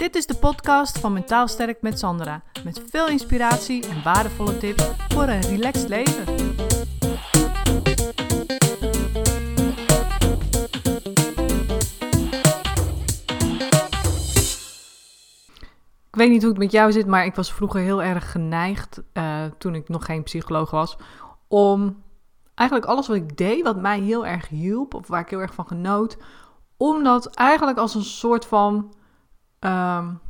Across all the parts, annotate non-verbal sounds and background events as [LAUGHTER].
Dit is de podcast van Mentaal Sterk met Sandra. Met veel inspiratie en waardevolle tips voor een relaxed leven. Ik weet niet hoe het met jou zit, maar ik was vroeger heel erg geneigd, uh, toen ik nog geen psycholoog was, om eigenlijk alles wat ik deed, wat mij heel erg hielp, of waar ik heel erg van genoot, om dat eigenlijk als een soort van um,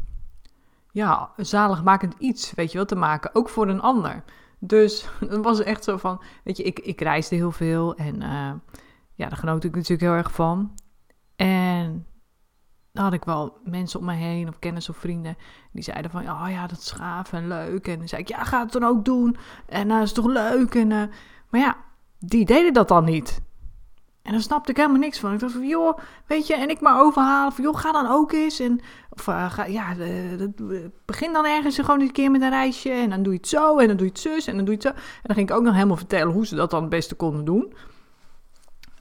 ja, zaligmakend iets, weet je wel, te maken. Ook voor een ander. Dus [LAUGHS] het was echt zo van, weet je, ik, ik reisde heel veel en uh, ja, daar genoot ik natuurlijk heel erg van. En dan had ik wel mensen om me heen, of kennis of vrienden, die zeiden van, oh ja, dat is gaaf en leuk. En dan zei ik, ja, ga het dan ook doen. En dat uh, is toch leuk. En, uh, maar ja, die deden dat dan niet. En dan snapte ik helemaal niks van. Ik dacht van, joh, weet je, en ik maar overhalen van, joh, ga dan ook eens. En, of uh, ga, ja, begin dan ergens gewoon een keer met een reisje. En dan doe je het zo, en dan doe je het zus, en dan doe je het zo. En dan ging ik ook nog helemaal vertellen hoe ze dat dan het beste konden doen.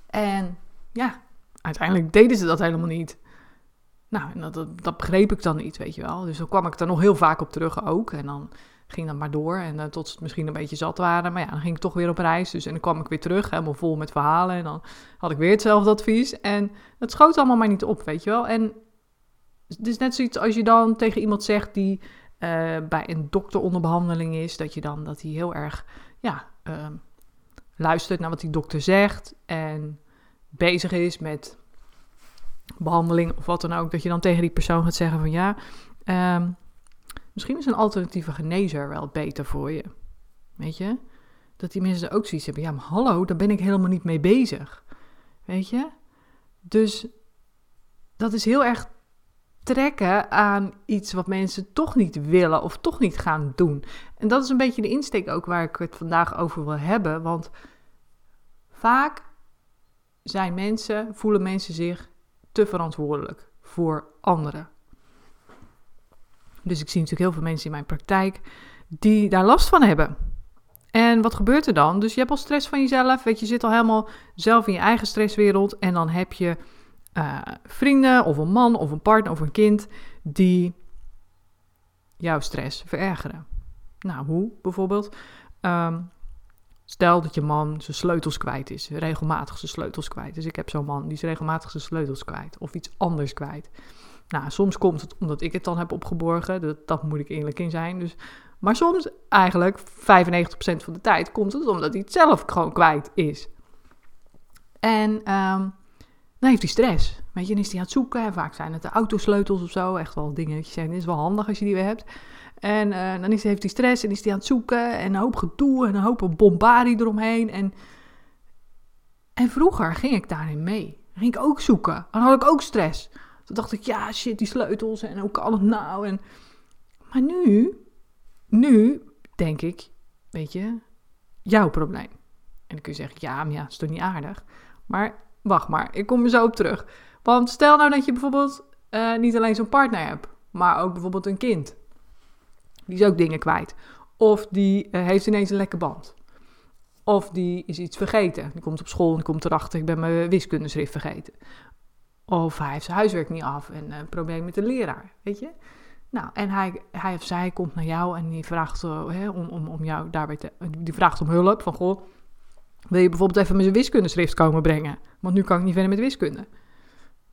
En ja, uiteindelijk deden ze dat helemaal niet. Nou, en dat, dat, dat begreep ik dan niet, weet je wel. Dus dan kwam ik er nog heel vaak op terug ook. En dan ging dat maar door. En uh, tot ze het misschien een beetje zat waren. Maar ja, dan ging ik toch weer op reis. Dus en dan kwam ik weer terug, helemaal vol met verhalen. En dan had ik weer hetzelfde advies. En het schoot allemaal maar niet op, weet je wel. En het is net zoiets als je dan tegen iemand zegt die uh, bij een dokter onder behandeling is. Dat je dan, dat hij heel erg, ja, uh, luistert naar wat die dokter zegt. En bezig is met behandeling of wat dan ook. Dat je dan tegen die persoon gaat zeggen van ja... Um, Misschien is een alternatieve genezer wel beter voor je. Weet je? Dat die mensen ook zoiets hebben. Ja, maar hallo, daar ben ik helemaal niet mee bezig. Weet je? Dus dat is heel erg trekken aan iets wat mensen toch niet willen of toch niet gaan doen. En dat is een beetje de insteek ook waar ik het vandaag over wil hebben. Want vaak zijn mensen, voelen mensen zich te verantwoordelijk voor anderen. Dus ik zie natuurlijk heel veel mensen in mijn praktijk die daar last van hebben. En wat gebeurt er dan? Dus je hebt al stress van jezelf, weet je, zit al helemaal zelf in je eigen stresswereld en dan heb je uh, vrienden of een man of een partner of een kind die jouw stress verergeren. Nou, hoe bijvoorbeeld? Um, stel dat je man zijn sleutels kwijt is, regelmatig zijn sleutels kwijt. Dus ik heb zo'n man die is regelmatig zijn sleutels kwijt of iets anders kwijt. Nou, soms komt het omdat ik het dan heb opgeborgen. Dat, moet ik eerlijk in zijn. Dus, maar soms, eigenlijk 95% van de tijd, komt het omdat hij het zelf gewoon kwijt is. En um, dan heeft hij stress. Weet je, dan is hij aan het zoeken. vaak zijn het de autosleutels of zo. Echt wel dingen dat je zegt, is wel handig als je die weer hebt. En uh, dan is, heeft hij stress en is hij aan het zoeken. En een hoop gedoe en een hoop bombardie eromheen. En, en vroeger ging ik daarin mee. Ging ik ook zoeken. Dan had ik ook stress. Toen dacht ik, ja, shit, die sleutels en hoe kan het nou? En, maar nu, nu denk ik, weet je, jouw probleem. En dan kun je zeggen, ja, maar ja, is toch niet aardig? Maar wacht maar, ik kom er zo op terug. Want stel nou dat je bijvoorbeeld uh, niet alleen zo'n partner hebt, maar ook bijvoorbeeld een kind. Die is ook dingen kwijt. Of die uh, heeft ineens een lekke band. Of die is iets vergeten. Die komt op school en die komt erachter, ik ben mijn wiskundeschrift vergeten. Of hij heeft zijn huiswerk niet af en een probleem met de leraar, weet je. Nou, en hij, hij of zij komt naar jou en die vraagt uh, hè, om, om, om jou daarbij te... Die vraagt om hulp, van goh, wil je bijvoorbeeld even mijn wiskundeschrift komen brengen? Want nu kan ik niet verder met wiskunde.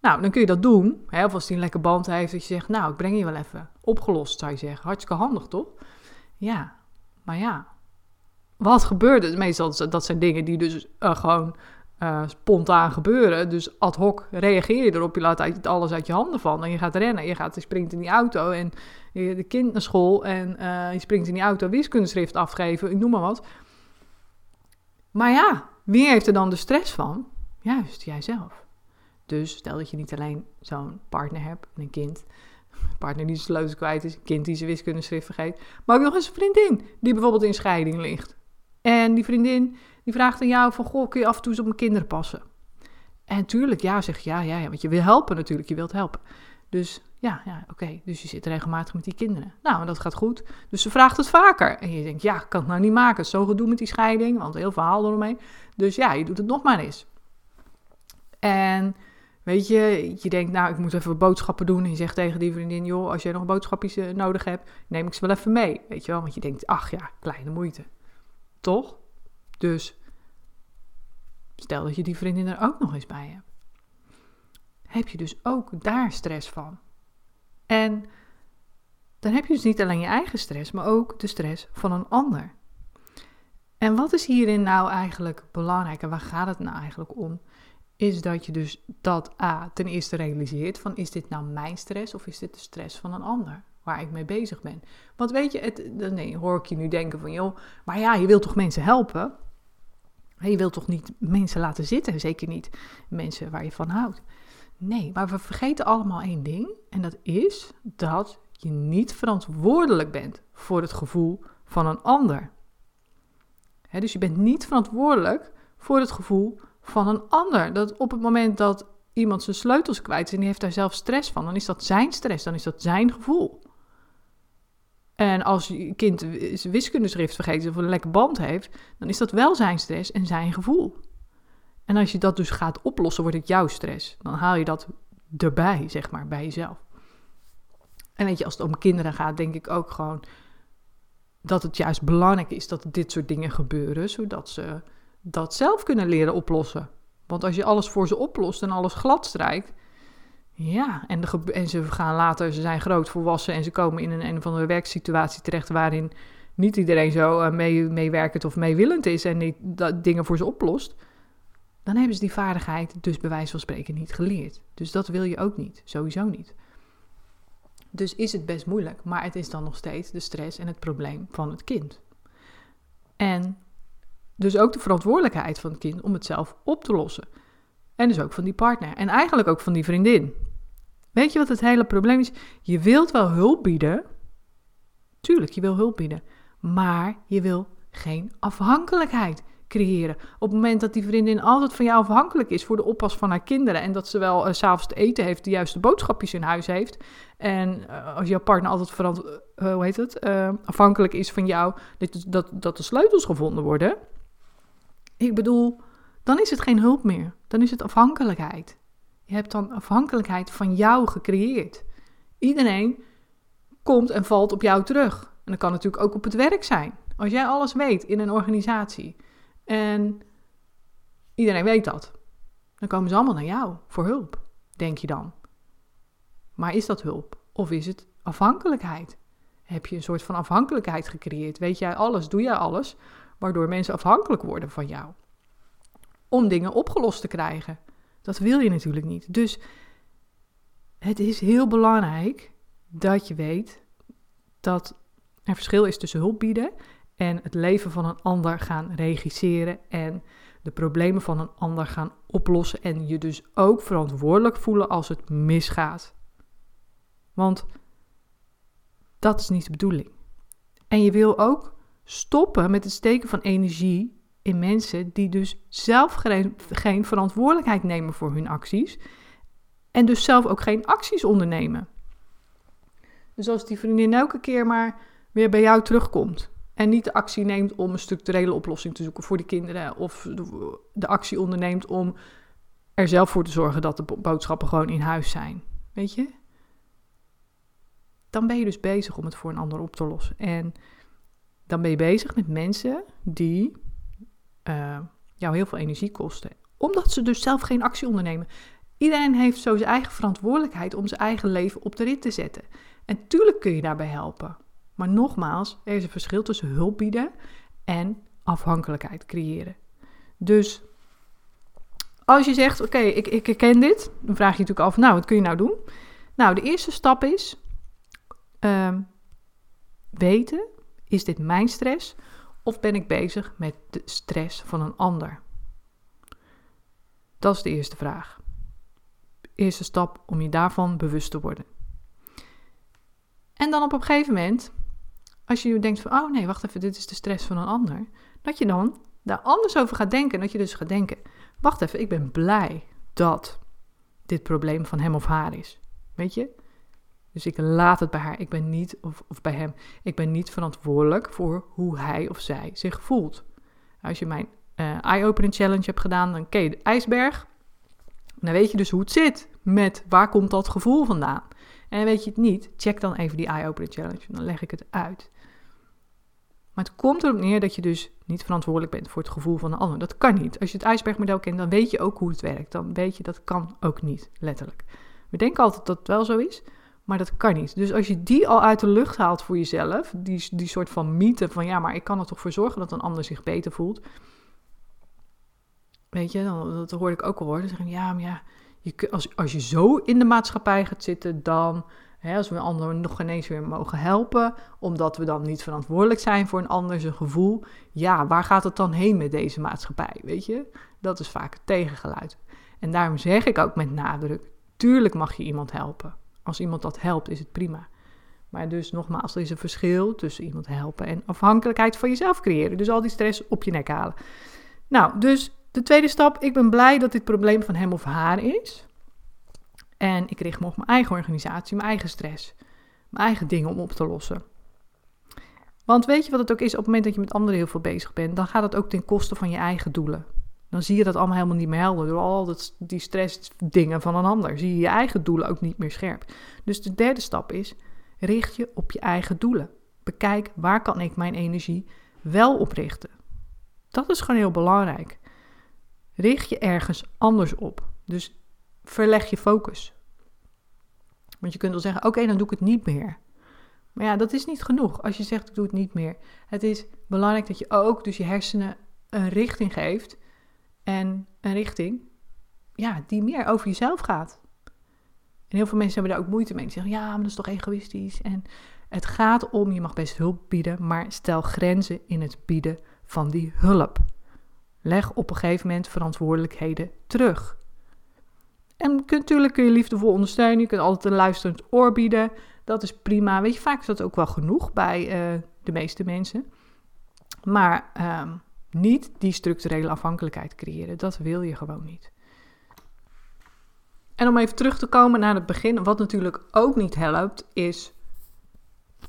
Nou, dan kun je dat doen. Of als hij een lekker band heeft, dat je zegt, nou, ik breng je wel even. Opgelost, zou je zeggen. Hartstikke handig, toch? Ja, maar ja. Wat gebeurt er? Meestal dat zijn dingen die dus uh, gewoon uh, spontaan gebeuren. Dus ad hoc reageer je erop. Je laat alles uit je handen vallen. En je gaat rennen. Je, gaat, je springt in die auto. En je de kind naar school. En uh, je springt in die auto wiskundeschrift afgeven. Ik noem maar wat. Maar ja, wie heeft er dan de stress van? Juist, jijzelf. Dus stel dat je niet alleen zo'n partner hebt en een kind. Een partner die zijn kwijt is. Een kind die zijn wiskundeschrift vergeet. Maar ook nog eens een vriendin die bijvoorbeeld in scheiding ligt. En die vriendin die vraagt aan jou van, goh, kun je af en toe eens op mijn kinderen passen? En tuurlijk, ja, zeg je, ja, ja, ja, want je wil helpen natuurlijk, je wilt helpen. Dus ja, ja oké, dus je zit regelmatig met die kinderen. Nou, en dat gaat goed. Dus ze vraagt het vaker. En je denkt, ja, kan het nou niet maken. Zo gedoe met die scheiding, want heel verhaal eromheen. Dus ja, je doet het nog maar eens. En Weet je, je denkt, nou, ik moet even boodschappen doen. En je zegt tegen die vriendin, joh, als jij nog boodschapjes eh, nodig hebt, neem ik ze wel even mee. Weet je wel, want je denkt, ach ja, kleine moeite. Toch? Dus stel dat je die vriendin er ook nog eens bij hebt. Heb je dus ook daar stress van. En dan heb je dus niet alleen je eigen stress, maar ook de stress van een ander. En wat is hierin nou eigenlijk belangrijk en waar gaat het nou eigenlijk om? Is dat je dus dat A ten eerste realiseert van is dit nou mijn stress of is dit de stress van een ander waar ik mee bezig ben? Want weet je, het, nee, hoor ik je nu denken van joh, maar ja, je wilt toch mensen helpen? Je wilt toch niet mensen laten zitten, zeker niet mensen waar je van houdt. Nee, maar we vergeten allemaal één ding en dat is dat je niet verantwoordelijk bent voor het gevoel van een ander dus je bent niet verantwoordelijk voor het gevoel van een ander. Dat op het moment dat iemand zijn sleutels kwijt is en die heeft daar zelf stress van, dan is dat zijn stress, dan is dat zijn gevoel. En als je kind zijn wiskundeschrift vergeet of een lekker band heeft, dan is dat wel zijn stress en zijn gevoel. En als je dat dus gaat oplossen, wordt het jouw stress. Dan haal je dat erbij, zeg maar, bij jezelf. En weet je, als het om kinderen gaat, denk ik ook gewoon dat het juist belangrijk is dat dit soort dingen gebeuren, zodat ze dat zelf kunnen leren oplossen. Want als je alles voor ze oplost en alles glad strijkt, ja, en, de, en ze gaan later, ze zijn groot volwassen en ze komen in een, een of andere werksituatie terecht waarin niet iedereen zo uh, mee, meewerkend of meewillend is en niet dat, dingen voor ze oplost, dan hebben ze die vaardigheid dus bij wijze van spreken niet geleerd. Dus dat wil je ook niet, sowieso niet. Dus is het best moeilijk, maar het is dan nog steeds de stress en het probleem van het kind. En dus ook de verantwoordelijkheid van het kind om het zelf op te lossen. En dus ook van die partner. En eigenlijk ook van die vriendin. Weet je wat het hele probleem is? Je wilt wel hulp bieden. Tuurlijk, je wil hulp bieden. Maar je wil geen afhankelijkheid creëren. Op het moment dat die vriendin altijd van jou afhankelijk is voor de oppas van haar kinderen en dat ze wel uh, s'avonds te eten heeft, de juiste boodschapjes in huis heeft. En uh, als jouw partner altijd verant uh, hoe heet het, afhankelijk is van jou, dat, dat, dat de sleutels gevonden worden. Ik bedoel, dan is het geen hulp meer. Dan is het afhankelijkheid. Je hebt dan afhankelijkheid van jou gecreëerd. Iedereen komt en valt op jou terug. En dat kan natuurlijk ook op het werk zijn. Als jij alles weet in een organisatie en iedereen weet dat. Dan komen ze allemaal naar jou voor hulp, denk je dan. Maar is dat hulp? Of is het afhankelijkheid? Heb je een soort van afhankelijkheid gecreëerd? Weet jij alles, doe jij alles, waardoor mensen afhankelijk worden van jou? Om dingen opgelost te krijgen. Dat wil je natuurlijk niet. Dus het is heel belangrijk dat je weet dat er verschil is tussen hulp bieden en het leven van een ander gaan regisseren en de problemen van een ander gaan oplossen en je dus ook verantwoordelijk voelen als het misgaat. Want dat is niet de bedoeling. En je wil ook stoppen met het steken van energie in mensen die dus zelf geen, verantwoordelijkheid nemen voor hun acties en dus zelf ook geen acties ondernemen. Dus als die vriendin elke keer maar weer bij jou terugkomt en niet de actie neemt om een structurele oplossing te zoeken voor die kinderen. Of de, actie onderneemt om er zelf voor te zorgen dat de boodschappen gewoon in huis zijn. Weet je? Dan ben je dus bezig om het voor een ander op te lossen. En dan ben je bezig met mensen die uh, jou heel veel energie kosten. Omdat ze dus zelf geen actie ondernemen. Iedereen heeft zo zijn eigen verantwoordelijkheid om zijn eigen leven op de rit te zetten. En tuurlijk kun je daarbij helpen. Maar nogmaals, er is een verschil tussen hulp bieden en afhankelijkheid creëren. Dus als je zegt, oké, ik, ik herken dit, dan vraag je natuurlijk af, nou, wat kun je nou doen? Nou, de eerste stap is uh, weten, is dit mijn stress of ben ik bezig met de stress van een ander? Dat is de eerste vraag. Eerste stap om je daarvan bewust te worden. En dan op een gegeven moment als je denkt van, oh nee, wacht even, dit is de stress van een ander. Dat je dan daar anders over gaat denken. Dat je dus gaat denken, wacht even, ik ben blij dat dit probleem van hem of haar is. Weet je? Dus ik laat het bij haar. Ik ben niet, of, of bij hem, ik ben niet verantwoordelijk voor hoe hij of zij zich voelt. Als je mijn uh, eye-opening challenge hebt gedaan, dan ken je de ijsberg. dan weet je dus hoe het zit met waar komt dat gevoel vandaan. En weet je het niet, check dan even die Eye Opener Challenge. Dan leg ik het uit. Maar het komt erop neer dat je dus niet verantwoordelijk bent voor het gevoel van een ander. Dat kan niet. Als je het ijsbergmodel kent, dan weet je ook hoe het werkt. Dan weet je dat kan ook niet, letterlijk. We denken altijd dat het wel zo is, maar dat kan niet. Dus als je die al uit de lucht haalt voor jezelf, die, die soort van mythe van ja, maar ik kan er toch voor zorgen dat een ander zich beter voelt. Weet je, dan, dat hoor ik ook al hoor. Dan zeggen ja, maar ja, je, als, als je zo in de maatschappij gaat zitten, dan Hè, als we een ander nog ineens weer mogen helpen, omdat we dan niet verantwoordelijk zijn voor een ander zijn gevoel. Ja, waar gaat het dan heen met deze maatschappij? Weet je, dat is vaak het tegengeluid. En daarom zeg ik ook met nadruk: tuurlijk mag je iemand helpen. Als iemand dat helpt, is het prima. Maar dus nogmaals, er is een verschil tussen iemand helpen en afhankelijkheid van jezelf creëren. Dus al die stress op je nek halen. Nou, dus de tweede stap. Ik ben blij dat dit probleem van hem of haar is. En ik richt me op mijn eigen organisatie, mijn eigen stress, mijn eigen dingen om op te lossen. Want weet je wat het ook is, op het moment dat je met anderen heel veel bezig bent, dan gaat het ook ten koste van je eigen doelen. Dan zie je dat allemaal helemaal niet meer helder. Door al dat, die stressdingen van een ander zie je je eigen doelen ook niet meer scherp. Dus de derde stap is, richt je op je eigen doelen. Bekijk waar kan ik mijn energie wel op richten. Dat is gewoon heel belangrijk. Richt je ergens anders op. Dus verleg je focus. Want je kunt wel zeggen, oké, dan doe ik het niet meer. Maar ja, dat is niet genoeg als je zegt, ik doe het niet meer. Het is belangrijk dat je ook dus je hersenen een richting geeft. En een richting, ja, die meer over jezelf gaat. En heel veel mensen hebben daar ook moeite mee. Die zeggen, ja, maar dat is toch egoïstisch. En het gaat om, je mag best hulp bieden, maar stel grenzen in het bieden van die hulp. Leg op een gegeven moment verantwoordelijkheden terug. En natuurlijk kun je liefdevol ondersteunen. Je kunt altijd een luisterend oor bieden. Dat is prima. Weet je, vaak is dat ook wel genoeg bij uh, de meeste mensen. Maar um, niet die structurele afhankelijkheid creëren. Dat wil je gewoon niet. En om even terug te komen naar het begin, wat natuurlijk ook niet helpt, is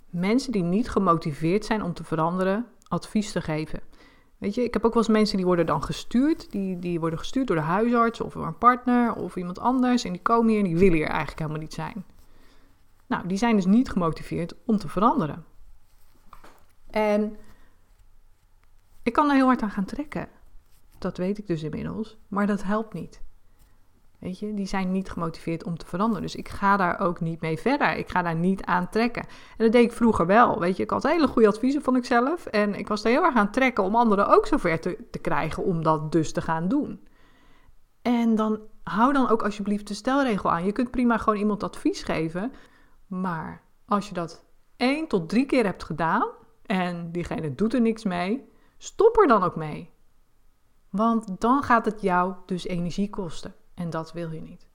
mensen die niet gemotiveerd zijn om te veranderen, advies te geven. Weet je, ik heb ook wel eens mensen die worden dan gestuurd. Die, die worden gestuurd door de huisarts of door een partner of iemand anders. En die komen hier en die willen hier eigenlijk helemaal niet zijn. Nou, die zijn dus niet gemotiveerd om te veranderen. En ik kan er heel hard aan gaan trekken. Dat weet ik dus inmiddels. Maar dat helpt niet. Weet je, die zijn niet gemotiveerd om te veranderen. Dus ik ga daar ook niet mee verder. Ik ga daar niet aan trekken. En dat deed ik vroeger wel. Weet je, ik had hele goede adviezen van ikzelf. En ik was er heel erg aan trekken om anderen ook zover te, te krijgen om dat dus te gaan doen. En dan hou dan ook alsjeblieft de stelregel aan. Je kunt prima gewoon iemand advies geven. Maar als je dat één tot drie keer hebt gedaan en diegene doet er niks mee, stop er dan ook mee. Want dan gaat het jou dus energie kosten. En dat wil je niet.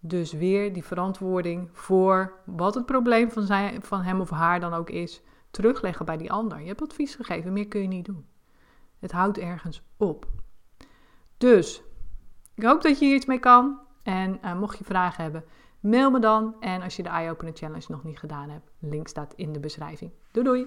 Dus weer die verantwoording voor wat het probleem van, zijn, van hem of haar dan ook is, terugleggen bij die ander. Je hebt advies gegeven, meer kun je niet doen. Het houdt ergens op. Dus ik hoop dat je hier iets mee kan. En uh, mocht je vragen hebben, mail me dan. En als je de Eye Opener Challenge nog niet gedaan hebt, link staat in de beschrijving. Doei doei!